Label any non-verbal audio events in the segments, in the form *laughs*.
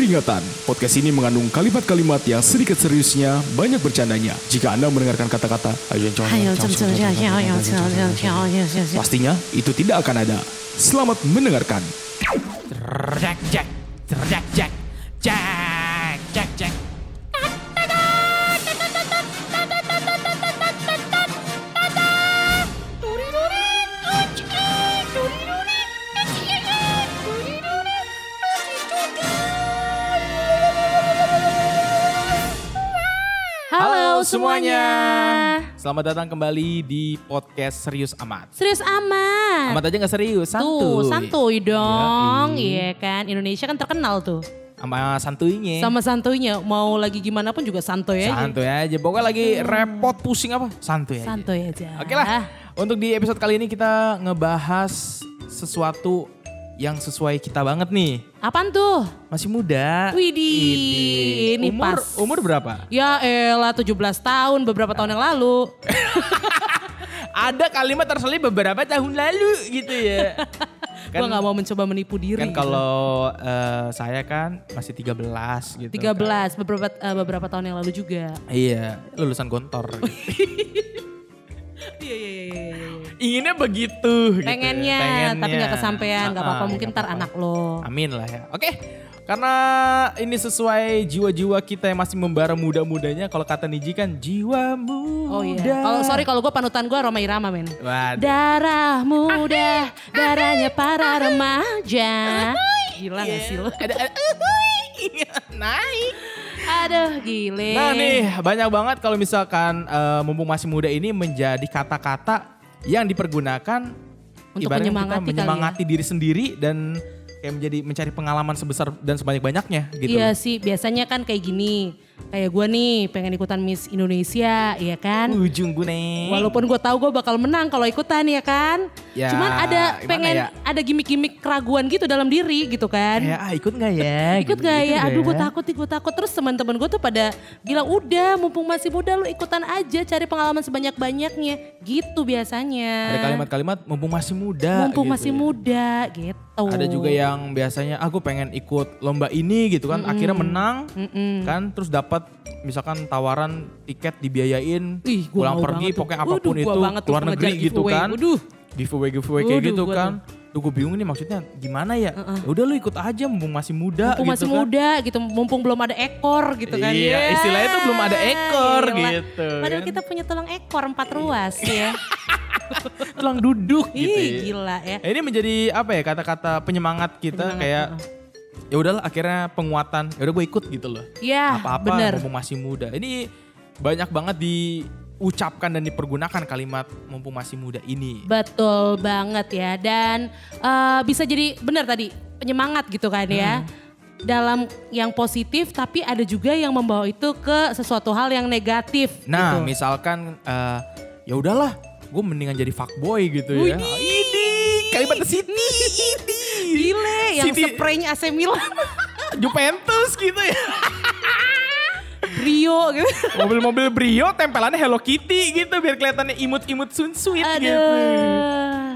Peringatan, podcast ini mengandung kalimat-kalimat yang sedikit seriusnya, banyak bercandanya. Jika Anda mendengarkan kata-kata, "Ayo, cong, Ayo, cong, cem, cong, cem, cong, ya, ya, ya, ya, ya, ya, ya, ya. Pastinya itu tidak akan ada. Selamat mendengarkan. Jack, Jack, Jack, Jack, Jack, Halo semuanya. Selamat datang kembali di podcast Serius Amat. Serius amat. Amat aja gak serius, santuy. Tuh, santuy dong. Iya kan, Indonesia kan terkenal tuh. Sama santuinya. Sama santuinya, mau lagi gimana pun juga santuy aja. Santuy aja. Pokoknya lagi repot, pusing apa? Santuy aja. Santuy aja. Oke lah. Untuk di episode kali ini kita ngebahas sesuatu yang sesuai kita banget nih. Apaan tuh? Masih muda. Widih, ini umur, pas. Umur berapa? Ya elah 17 tahun beberapa tahun yang lalu. *laughs* Ada kalimat terselip beberapa tahun lalu gitu ya. *laughs* Gua gak mau mencoba menipu diri. Kan gitu. kalau eh, saya kan masih 13 gitu. 13 kan. beberapa eh, beberapa tahun yang lalu juga. Iya, lulusan gontor. *laughs* Iya iya iya iya. Iya. Inginnya begitu gitu ya. Pengennya, tapi nggak kesampaian, nggak apa-apa. Ah, Mungkin ntar anak lo. Amin lah ya. Oke. Karena ini sesuai jiwa-jiwa kita yang masih membara muda-mudanya. Kalau kata Niji kan jiwa muda. Oh iya. Kalau sorry kalau gue panutan gue Roma Irama men. Waduh. Darah muda, darahnya para remaja. Gila gak sih lo? Ada, ada, naik. Aduh gile. Nah nih banyak banget kalau misalkan eh, mumpung masih muda ini menjadi kata-kata yang dipergunakan Untuk ibaratnya menyemangati kita ya. menyemangati diri sendiri dan kayak menjadi mencari pengalaman sebesar dan sebanyak-banyaknya gitu. Iya sih, biasanya kan kayak gini. Kayak gue nih pengen ikutan Miss Indonesia, ya kan? Ujung gue nih. Walaupun gue tahu gue bakal menang kalau ikutan ya kan. Ya, Cuman ada gimana pengen ya? ada gimmick-gimmick keraguan gitu dalam diri gitu kan. Kayak ah ikut gak ya? *laughs* Ikut Gitu, gak ikut ya? Aduh gue ya? takut gue takut. Terus teman-teman gue tuh pada bilang udah mumpung masih muda lu ikutan aja cari pengalaman sebanyak-banyaknya. Gitu biasanya. Ada kalimat-kalimat mumpung masih muda. Mumpung gitu masih ya. muda gitu. Ada juga yang biasanya aku pengen ikut lomba ini gitu kan. Akhirnya menang Mm-mm. kan terus dapat misalkan tawaran tiket dibiayain Ih, gua pulang pergi pokoknya apa pun Waduh, gua itu banget pengejar negeri gitu giveaway. kan. Waduh. Giveaway giveaway kayak Waduh, gitu gua kan. Tuh gue bingung nih maksudnya gimana ya? Ya udah lu ikut aja mumpung masih muda Mumpung gitu masih kan. muda gitu, mumpung belum ada ekor gitu kan. Iya, Ya, istilahnya tuh belum ada ekor gila. gitu, Padahal kan. kita punya tulang ekor empat ruas ya. *laughs* Tulang duduk gitu. Ih ya. gila ya. Ini menjadi apa ya kata-kata penyemangat kita Penyemangat, kayak heeh. Ya udahlah akhirnya penguatan. Ya udah gue ikut gitu loh. Ya Apa-apa bener. mumpung masih muda. Ini banyak banget diucapkan dan dipergunakan kalimat mumpung masih muda ini. Betul banget ya dan eh, bisa jadi benar tadi penyemangat gitu kan ya. Dalam yang positif tapi ada juga yang membawa itu ke sesuatu hal yang negatif Nah, gitu. misalkan eh, ya udahlah, gue mendingan jadi fuckboy gitu ya. Widih. Ini kalimat Siti. Gile yang Siti- spraynya AC Milan, *laughs* Juventus gitu ya. Rio gitu. Mobil-mobil Brio tempelannya Hello Kitty gitu biar kelihatannya imut-imut sun sweet gitu.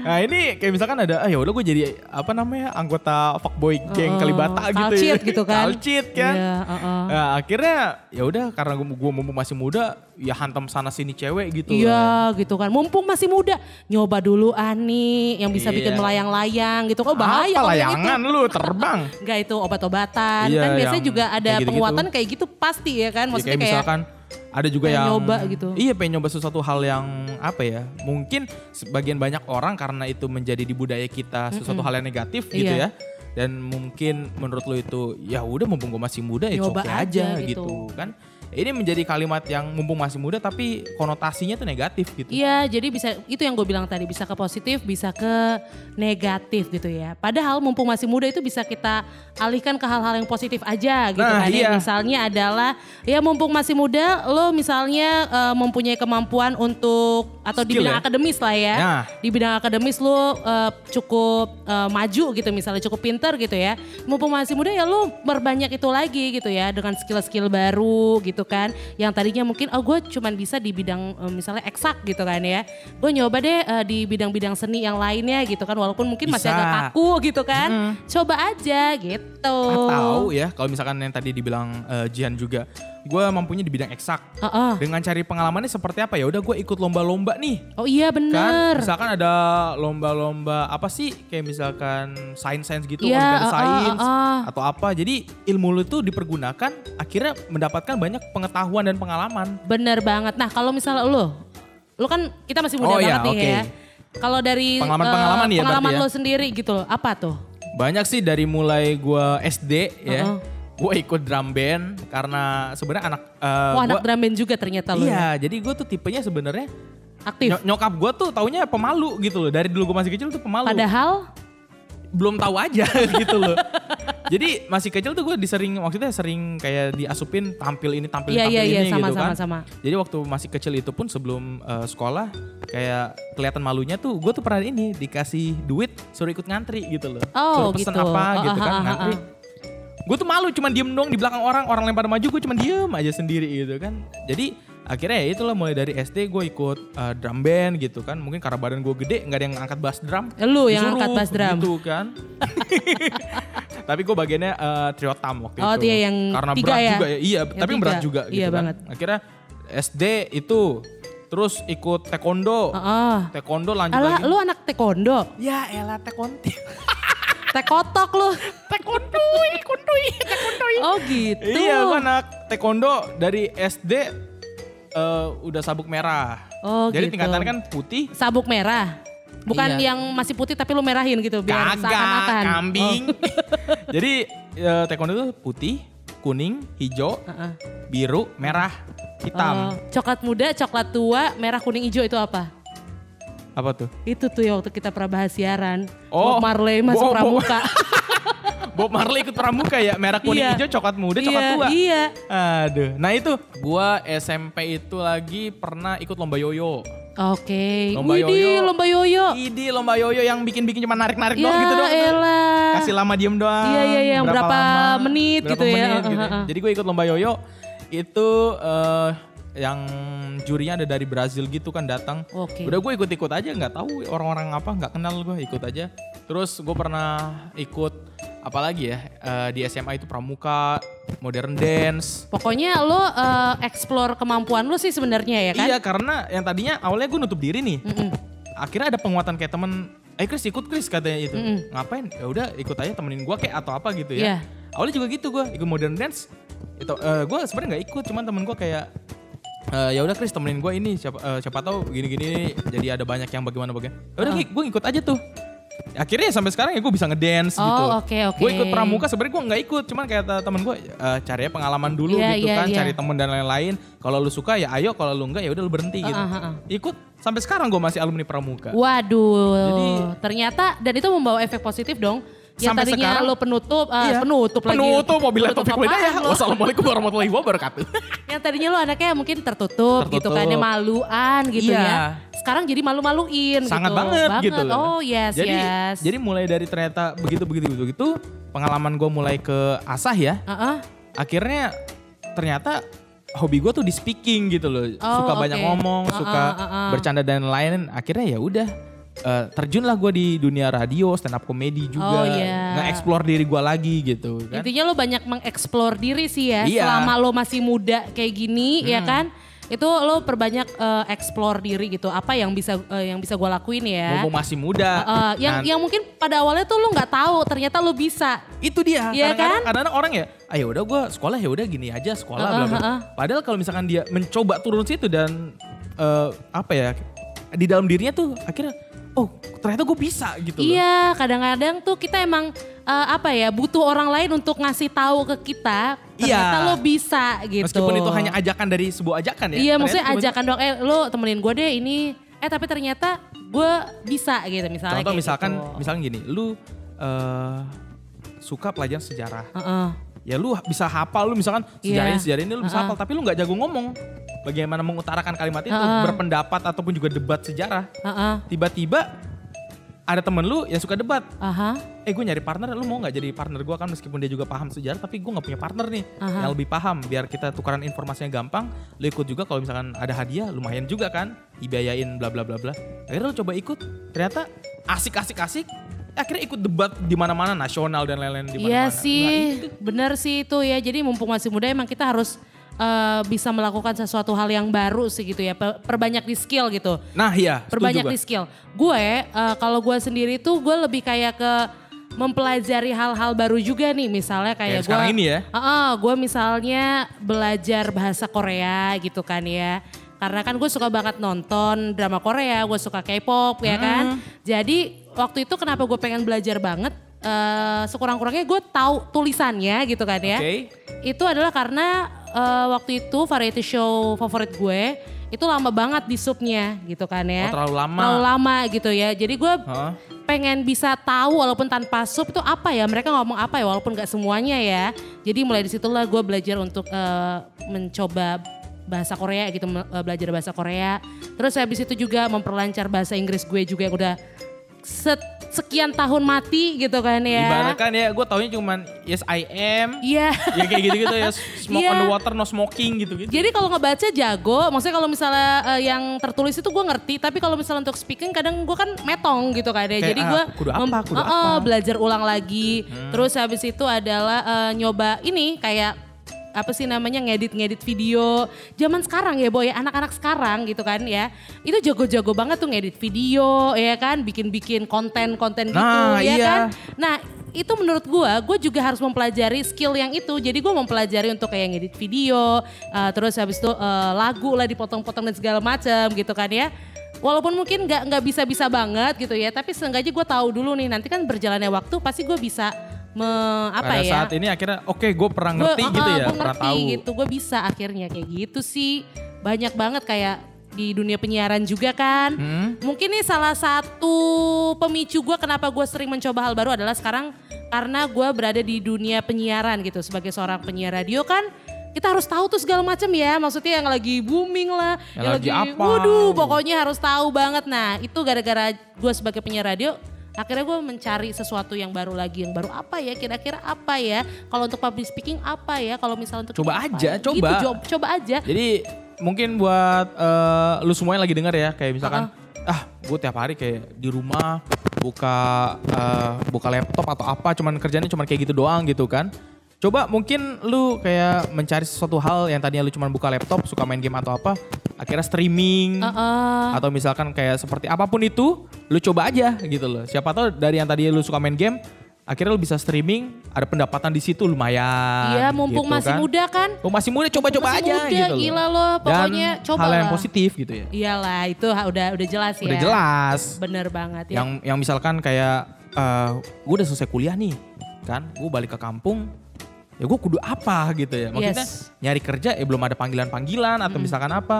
Nah ini kayak misalkan ada, ah ya udah gue jadi apa namanya anggota fuckboy geng Oh, Kalibata gitu Kalcit ya. gitu kan. Kalcit kan. Iya, heeh. Nah, akhirnya ya udah karena gue gue masih muda ya hantam sana sini cewek gitu. Iya gitu kan. Mumpung masih muda, nyoba dulu Ani yang bisa bikin Iya. melayang-layang gitu. Oh bahaya Apa layangan itu. lu terbang. *laughs* Enggak itu obat-obatan. Iya, kan biasanya juga ada kayak gitu-gitu. penguatan kayak gitu pasti ya kan. Ya, Maksudnya kayak kayak, misalkan ada juga pengen yang nyoba gitu. Iya pengen nyoba sesuatu hal yang apa ya? Mungkin sebagian banyak orang karena itu menjadi di budaya kita sesuatu hal yang negatif gitu Iya. ya. Dan mungkin menurut lo itu ya udah mumpung gue masih muda ya coba aja aja, gitu. gitu. kan. Ini menjadi kalimat yang mumpung masih muda tapi konotasinya tuh negatif gitu. Iya, jadi bisa itu yang gue bilang tadi bisa ke positif, bisa ke negatif gitu ya. Padahal mumpung masih muda itu bisa kita alihkan ke hal-hal yang positif aja gitu Nah, kan. ya. iya. Misalnya adalah ya mumpung masih muda, lo misalnya eh, mempunyai kemampuan untuk atau di Skill bidang ya? akademis lah ya. Nah. Di bidang akademis lo eh, cukup eh, maju gitu misalnya cukup pinter gitu ya. Mumpung masih muda ya lo berbanyak itu lagi gitu ya dengan skill-skill baru gitu kan. Yang tadinya mungkin oh gue cuman bisa di bidang eh, misalnya eksak gitu kan ya. Gue nyoba deh eh, di bidang-bidang seni yang lainnya gitu kan walaupun mungkin masih Bisa. agak kaku gitu kan. Coba aja gitu. Atau ya kalau misalkan yang tadi dibilang eh, Jihan juga, gue mampunya di bidang eksak. Heeh. Dengan cari pengalamannya seperti apa ya? Udah gue ikut lomba-lomba nih. Oh iya Kan bener. misalkan ada lomba-lomba apa sih kayak misalkan sains-sains gitu, Iya, olimpiade uh, uh, sains uh, uh. atau apa. Jadi ilmu lu tuh dipergunakan akhirnya mendapatkan banyak pengetahuan dan pengalaman. Bener banget. Nah kalau misalnya lo, lo kan kita masih muda Oh iya, banget nih oke. ya. Kalau dari Pengalaman-pengalaman eh, ya pengalaman berarti ya? lo sendiri gitu loh, apa tuh? Banyak sih dari mulai gua SD ya. Gue ikut drum band karena sebenarnya anak eh, oh anak gua- drum band juga ternyata lo ya. Iya, jadi gue tuh tipenya sebenarnya Aktif. ny- nyokap gue tuh taunya pemalu gitu loh. Dari dulu gue masih kecil tuh pemalu. Padahal belum tahu aja *laughs* gitu loh. Jadi masih kecil tuh gue disering maksudnya sering kayak diasupin tampil ini tampil Iya, tampil iya, ini sama, gitu sama, kan. sama. Jadi waktu masih kecil itu pun sebelum eh, sekolah kayak kelihatan malunya tuh gue tuh pernah ini dikasih duit suruh ikut ngantri gitu loh. Oh, suruh pesen gitu. apa Oh, gitu ah, kan ah, ngantri. ah. Gue tuh malu cuman diem dong di belakang orang, orang lempar maju gue cuman diem aja sendiri gitu kan. Jadi akhirnya ya itulah mulai dari SD gue ikut eh, drum band gitu kan. Mungkin karena badan gue gede nggak ada yang angkat bass drum. Lu yang angkat bass drum. Gitu kan. *laughs* tapi gue bagiannya eh, trio tam waktu Oh, itu. dia yang karena tiga berat ya? juga ya. Iya, Yang tapi tiga. berat juga gitu Iya kan. banget. Akhirnya SD itu terus ikut taekwondo. Heeh. Taekwondo lanjut Alah, lagi. lu anak taekwondo, Ya elah taekwondo. *laughs* tekotok lu. taekwondo, taekwondo, taekwondo. Oh gitu. Iya, gue anak taekwondo dari SD eh, udah sabuk merah. Oh, Jadi gitu. tingkatannya kan putih. Sabuk merah. Bukan Iya. yang masih putih tapi lu merahin gitu biar seakan-akan. kambing. *laughs* Jadi eh, taekwondo itu putih, kuning, hijau, Oh. Heeh. biru, merah, hitam. Oh, coklat muda, coklat tua, merah, kuning, hijau itu apa? Apa tuh? Itu tuh ya waktu kita pernah bahas siaran. Oh, Bob Marley masuk Bob- pramuka. *laughs* Bob Marley ikut pramuka ya, merah, kuning, Iya. hijau, coklat muda, coklat iya, tua. Iya. Aduh, nah itu gua SMP itu lagi pernah ikut lomba yoyo. Oke. Lomba Widih, yoyo. lomba yoyo. Idi lomba yoyo yang bikin-bikin cuma narik-narik Ya doang gitu doang. elah. Kasih lama diem doang. Iya, iya, iya, berapa menit berapa gitu ya. menit gitu. Uh, uh, uh. Jadi gue ikut lomba yoyo itu eh, yang jurinya ada dari Brazil gitu kan datang. Oke. Udah gue ikut-ikut aja nggak tahu orang-orang apa nggak kenal gue ikut aja. Terus gue pernah ikut apalagi ya eh, di SMA itu pramuka, modern dance. Pokoknya lo eh, explore kemampuan lo sih sebenarnya ya kan? Iya karena yang tadinya awalnya gue nutup diri nih. Mm-mm. Akhirnya ada penguatan kayak temen, eh Chris ikut Chris katanya itu. Mm-mm. Ngapain? Ya udah ikut aja temenin gue kayak atau apa gitu ya. Awalnya juga gitu gue ikut modern dance. Itu gue sebenarnya nggak ikut, cuman temen gue kayak eh, ya udah Chris temenin gue ini siapa eh, siapa tahu gini-gini jadi ada banyak yang bagaimana bagaimana. Ya udah gue ikut aja tuh. Akhirnya sampai sekarang ya gue bisa ngedance Oh, gitu. oke, oke. Gue ikut pramuka sebenarnya gue nggak ikut, cuman kayak temen gue eh, cari pengalaman dulu Iya, gitu iya, kan, iya. cari temen dan lain-lain. Kalau lu suka ya ayo, kalau lu enggak ya udah lu berhenti gitu. Ah, ah, ah. Ikut sampai sekarang gue masih alumni pramuka. Waduh, Jadi- ternyata dan itu membawa efek positif dong. Yang Sampai tadinya sekarang- lo penutup, eh, Iya. penutup lagi. Penutup mobilnya Taufik Hidayah. Wassalamualaikum warahmatullahi wabarakatuh. *laughs* Yang tadinya lo anaknya mungkin tertutup, gitu Tertutup. kan, ya maluan gitu Iya. ya. Sekarang jadi malu-maluin Sangat gitu. banget, gitu loh. Oh yes, jadi, yes. jadi mulai dari ternyata begitu begitu begitu, begitu pengalaman gue mulai ke asah ya. Heeh. Akhirnya ternyata hobi gue tuh di speaking gitu loh. Oh, suka oke. banyak ngomong, Uh-uh, suka uh-uh. bercanda dan lain. Akhirnya ya udah eh, terjunlah gue di dunia radio, stand up comedy Oh, juga, iya. nge-explore diri gue lagi gitu kan. Intinya lo banyak mengeksplor diri sih ya. Iya. Selama lo masih muda kayak gini ya kan. Itu lo perbanyak eh, explore diri gitu. Apa yang bisa eh, yang bisa gue lakuin ya. Mumpung masih muda. Eh, yang Nah, yang mungkin pada awalnya tuh lo nggak tahu ternyata lo bisa. itu dia Iya kadang-kadang, kan? kadang-kadang orang ya ayo udah gue sekolah ya udah gini aja sekolah Heeh, bla bla heeh. padahal kalau misalkan dia mencoba turun situ dan eh, apa ya di dalam dirinya tuh akhirnya oh ternyata gue bisa gitu loh Iya, kadang-kadang tuh kita emang eh, apa ya butuh orang lain untuk ngasih tahu ke kita. Ternyata Iya. lo bisa gitu. meskipun itu hanya ajakan dari sebuah ajakan ya Iya, ternyata maksudnya ajakan dong. Eh, lo temenin gue deh ini. Eh, tapi ternyata gue bisa gitu misalnya. contoh misalkan gitu. misalkan gini lu eh, suka pelajaran sejarah Heeh. ya lu bisa hafal lu misalkan sejarah Iya. ini sejarah ini lu bisa Heeh. hafal tapi lu nggak jago ngomong bagaimana mengutarakan kalimat itu Heeh. berpendapat ataupun juga debat sejarah Heeh. tiba-tiba ada temen lu yang suka debat. Aha. Eh gue nyari partner, lu mau nggak jadi partner gue kan meskipun dia juga paham sejarah, tapi gue nggak punya partner nih Aha. yang lebih paham. Biar kita tukaran informasinya gampang, lu ikut juga kalau misalkan ada hadiah, lumayan juga kan, dibiayain bla bla bla bla. Akhirnya lu coba ikut, ternyata asik asik asik. Akhirnya ikut debat di mana-mana nasional dan lain-lain di mana-mana. Iya Nah, sih, itu. bener sih itu ya. Jadi mumpung masih muda emang kita harus eh, bisa melakukan sesuatu hal yang baru sih gitu ya. Per- Perbanyak di skill gitu. Nah iya, Perbanyak di skill. Gue eh, kalau gue sendiri tuh gue lebih kayak ke mempelajari hal-hal baru juga nih. Misalnya Kayak kayak gue. ini ya? gue misalnya belajar bahasa Korea gitu kan ya. Karena kan gue suka banget nonton drama Korea, gue suka K-pop ya kan. Jadi waktu itu kenapa gue pengen belajar banget, eh, sekurang-kurangnya gue tahu tulisannya gitu kan ya. Oke. Itu adalah karena eh, waktu itu variety show favorit gue itu lama banget di subnya gitu kan ya. Oh, terlalu lama. Terlalu lama gitu ya. Jadi gue Hah? pengen bisa tahu walaupun tanpa sub itu apa ya mereka ngomong apa ya walaupun gak semuanya ya. Jadi mulai di situlah gue belajar untuk eh, mencoba bahasa Korea gitu eh, belajar bahasa Korea. Terus habis itu juga memperlancar bahasa Inggris gue juga yang udah set- sekian tahun mati gitu kan ya. Ibaratkan ya, gue taunya cuman yes I am, Iya. ya kayak gitu-gitu ya, smoke Iya. on the water, no smoking gitu-gitu. Jadi kalau ngebaca jago, maksudnya kalau misalnya eh, yang tertulis itu gue ngerti, tapi kalau misalnya untuk speaking kadang gue kan metong gitu kan ya. Kayak, Jadi ah, gue apa, kudu apa. Hmm. belajar ulang lagi. Terus habis itu adalah eh, nyoba ini kayak apa sih namanya ngedit-ngedit video. Zaman sekarang ya boy, anak-anak sekarang gitu kan ya. Itu jago-jago banget tuh ngedit video ya kan, bikin-bikin konten-konten gitu Nah, ya iya. kan. Nah itu menurut gua, gue juga harus mempelajari skill yang itu. Jadi gue mempelajari untuk kayak ngedit video, uh, terus habis itu uh, lagu lah dipotong-potong dan segala macam gitu kan ya. Walaupun mungkin nggak nggak bisa-bisa banget gitu ya, tapi seenggaknya gue tahu dulu nih. Nanti kan berjalannya waktu pasti gue bisa me, apa Pada ya? saat ini akhirnya oke gue pernah ngerti gitu ya, gua pernah ngerti tahu. gitu, gue bisa akhirnya kayak gitu sih. Banyak banget kayak di dunia penyiaran juga kan. Hmm? Mungkin nih salah satu pemicu gue kenapa gue sering mencoba hal baru adalah sekarang karena gue berada di dunia penyiaran gitu. Sebagai seorang penyiar radio kan kita harus tahu tuh segala macam ya. Maksudnya yang lagi booming lah. Yang lagi apa. Waduh pokoknya harus tahu banget. Nah itu gara-gara gue sebagai penyiar radio akhirnya gue mencari sesuatu yang baru lagi yang baru apa ya kira-kira apa ya kalau untuk public speaking apa ya kalau misalnya untuk Coba ini apa aja, ya? coba. Gitu, jo- coba aja Jadi mungkin buat eh, lu semua yang lagi dengar ya, kayak misalkan, ah gue tiap hari kayak di rumah buka eh, buka laptop atau apa, cuman kerjanya cuman kayak gitu doang gitu kan. Coba mungkin lu kayak mencari sesuatu hal yang tadinya lu cuman buka laptop, suka main game atau apa, akhirnya streaming. Heeh. atau misalkan kayak seperti apa pun itu lu coba aja gitu loh siapa tahu dari yang tadi lu suka main game akhirnya lu bisa streaming ada pendapatan di situ lumayan Iya mumpung gitu masih kan. muda kan Oh, masih muda coba-coba aja muda, gitu loh gila loh, pokoknya Dan coba hal yang lah. positif gitu ya iyalah itu udah udah jelas ya udah jelas bener banget ya yang yang misalkan kayak eh gue udah selesai kuliah nih kan gue balik ke kampung ya gue kudu apa gitu ya maksudnya Yes. nyari kerja eh belum ada panggilan-panggilan atau misalkan apa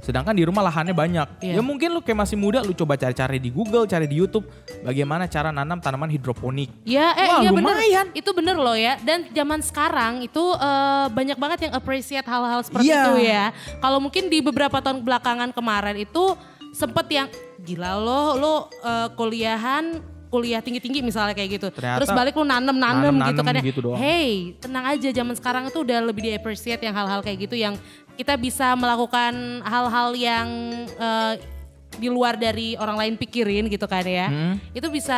sedangkan di rumah lahannya banyak Iya. ya mungkin lu kayak masih muda lu coba cari-cari di Google cari di YouTube bagaimana cara nanam tanaman hidroponik Ya, eh Wah, iya bener. Itu bener loh ya. Dan zaman sekarang itu eh, banyak banget yang appreciate hal-hal seperti Iya. itu ya. Kalau mungkin di beberapa tahun belakangan kemarin itu sempet yang gila lo, lo eh, kuliahan kuliah tinggi-tinggi misalnya kayak gitu. Ternyata Terus balik lu nanem-nanem gitu kan ya. gitu. Hey, tenang aja zaman sekarang itu udah lebih di appreciate yang hal-hal kayak gitu yang kita bisa melakukan hal-hal yang eh, di luar dari orang lain pikirin gitu kan ya. Hmm. Itu bisa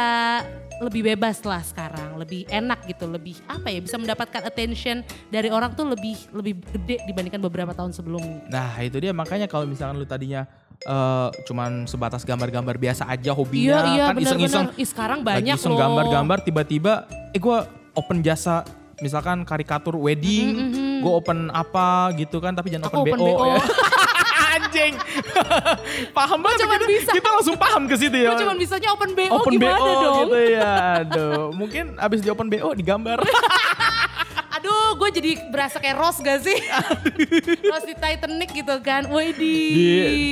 lebih bebas lah sekarang, lebih enak gitu, lebih apa ya bisa mendapatkan attention dari orang tuh lebih lebih gede dibandingkan beberapa tahun sebelumnya. Nah itu dia makanya kalau misalkan lu tadinya eh, cuman sebatas gambar-gambar biasa aja Iya hobinya iya kan iseng-iseng. Sekarang lagi banyak iseng loh. gambar-gambar tiba-tiba eh gue open jasa misalkan karikatur wedding gue open apa gitu kan tapi jangan Aku open, open BO, BO. ya. *laughs* Anjing. *laughs* Paham banget cuman kita, bisa. kita langsung paham ke situ ya. Gue cuma bisanya open BO open gimana BO dong? gitu ya. Aduh. Mungkin abis di open BO digambar *laughs* gue jadi berasa kayak Rose gak sih? *laughs* Rose di Titanic gitu kan. Wih di.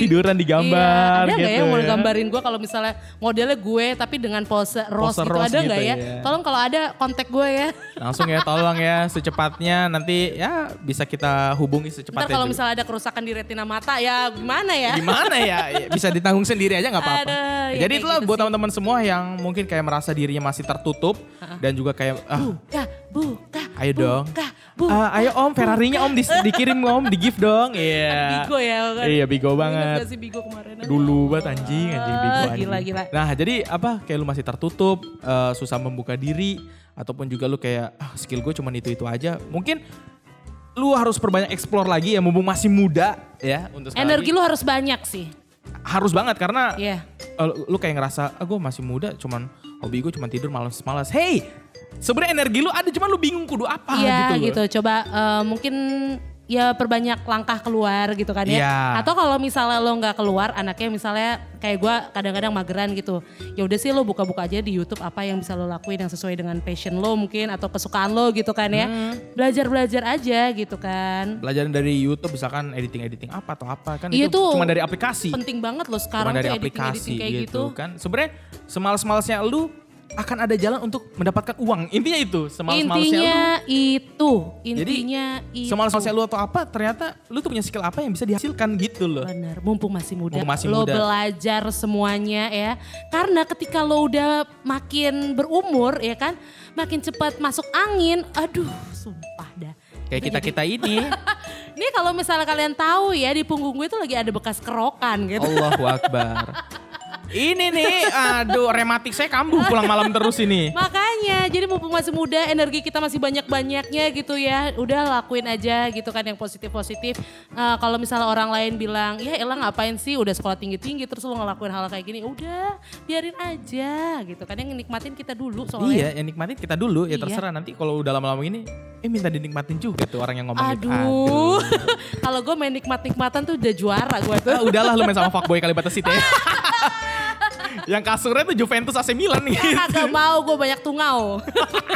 tiduran di gambar Iya, ada ya gitu yang mau ya. gambarin gue kalau misalnya modelnya gue tapi dengan pose Rose Pose gitu Rose ada gitu ya? ya. Tolong kalau ada kontak gue ya. Langsung ya tolong ya secepatnya nanti ya bisa kita hubungi Ntar secepatnya. kalau misalnya ada kerusakan di retina mata ya gimana ya? Gimana ya? *laughs* Ya, Bisa ditanggung sendiri aja nggak apa-apa. Ya Jadi itulah gitu buat teman-teman semua yang mungkin kayak merasa dirinya masih tertutup dan juga kayak ah, Buka, buka, ayo dong. buka, Ah, ayo Om Ferrarinya Om di- dikirim Om, *laughs* di gift dong. Iya. Bigo ya kan? Iya, Bigo banget. gak sih Bigo kemarin? Dulu banget anjing, anjing Bigo Ah, anjing. gila, gila. Nah, jadi apa kayak lu masih tertutup, eh, susah membuka diri ataupun juga lu kayak ah, skill gue cuman itu-itu aja. Mungkin lu harus perbanyak explore lagi ya mumpung masih muda ya untuk sekali Energi lagi. lu harus banyak sih. harus banget karena Iya. eh, lu kayak ngerasa ah gue masih muda cuman hobi gue cuman tidur malas-malas. Hey, sebenarnya energi lu ada cuman lu bingung kudu apa Iya gitu. gitu, loh. Coba eh, mungkin ya perbanyak langkah keluar gitu kan ya. Iya. Atau kalau misalnya lo nggak keluar, anaknya misalnya kayak gue kadang-kadang mageran gitu. Ya udah sih lo buka-buka aja di YouTube apa yang bisa lo lakuin yang sesuai dengan passion lo mungkin atau kesukaan lo gitu kan ya. Hmm. Belajar-belajar aja gitu kan. Pelajaran dari YouTube misalkan editing-editing apa atau apa kan Iya itu cuma dari aplikasi. Penting banget lo sekarang cuma dari tuh editing-editing aplikasi kayak gitu. kan. Sebenarnya semales-malesnya lu akan ada jalan untuk mendapatkan uang. Intinya itu, semales-malesnya lu. Intinya itu, Jadi intinya itu. semales-malesnya lu atau apa ternyata lu tuh punya skill apa yang bisa dihasilkan gitu loh. Benar, mumpung masih muda, Mumpung masih lo muda. belajar semuanya ya. Karena ketika lo udah makin berumur ya kan, makin cepat masuk angin, aduh sumpah dah. Kayak kita-kita ini. *laughs* jadi- Ini kalau misalnya kalian tahu ya di punggung gue itu lagi ada bekas kerokan gitu. Allahu Akbar. *laughs* Ini nih, aduh rematik saya kambuh pulang malam terus ini. Makanya, jadi mumpung masih muda, energi kita masih banyak-banyaknya gitu ya. Udah lakuin aja gitu kan yang positif-positif. Eh, kalau misalnya orang lain bilang, ya elah ngapain sih udah sekolah tinggi-tinggi terus lo ngelakuin hal kayak gini. Udah, biarin aja gitu kan. Yang nikmatin kita dulu soalnya. Iya, yang nikmatin kita dulu ya Iya. terserah nanti kalau udah lama-lama gini, eh minta dinikmatin juga tuh orang yang ngomong gitu. Aduh, *laughs* kalau gue main nikmat-nikmatan tuh udah juara gue tuh. Ah, udahlah lu main sama fuckboy Kalibata City ya. *laughs* yang kasurnya tuh Juventus AC Milan nih. Kagak mau, gue banyak tungau.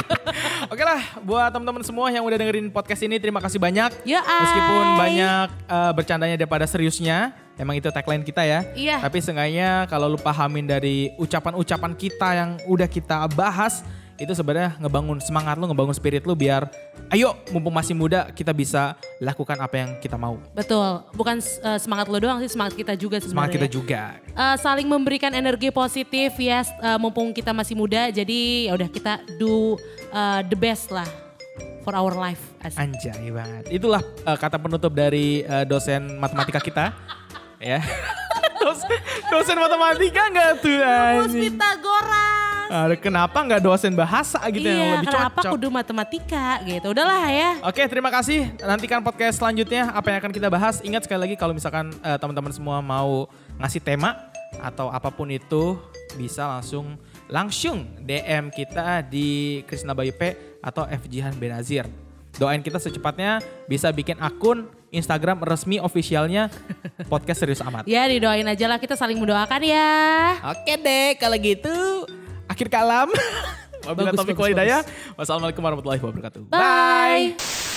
*laughs* Oke lah, buat teman-teman semua yang udah dengerin podcast ini terima kasih banyak. Ya. Meskipun banyak eh, bercandanya daripada seriusnya, emang itu tagline kita ya. Iya. Tapi seenggaknya kalau lu pahamin dari ucapan-ucapan kita yang udah kita bahas, itu sebenarnya ngebangun semangat lu, ngebangun spirit lu biar ayo mumpung masih muda kita bisa lakukan apa yang kita mau. Betul, bukan eh, semangat lo doang sih, semangat kita juga sebenarnya. Semangat kita juga. Eh, saling memberikan energi positif ya eh, mumpung kita masih muda jadi ya udah kita do eh, the best lah for our life Asik. Anjay banget. Itulah eh, kata penutup dari eh, dosen matematika kita. *laughs* ya. *laughs* dosen, dosen matematika nggak tuh Rumus? Pitagoras Aduh, kenapa nggak dosen bahasa gitu yang iya lebih kenapa cocok? kudu matematika gitu udahlah ya Oke, terima kasih. Nantikan podcast selanjutnya apa yang akan kita bahas. Ingat sekali lagi kalau misalkan eh, teman-teman semua mau ngasih tema atau apa pun itu bisa langsung langsung DM kita di Krisna Bayu P atau FJhan Benazir. Doain kita secepatnya bisa bikin akun Instagram resmi officialnya podcast serius amat. ya didoain aja lah kita saling mendoakan ya Oke deh, kalau gitu akhir kalam. Wabillahi Bagus, taufiq bagus, wal hidayah. Wassalamualaikum warahmatullahi wabarakatuh. bye.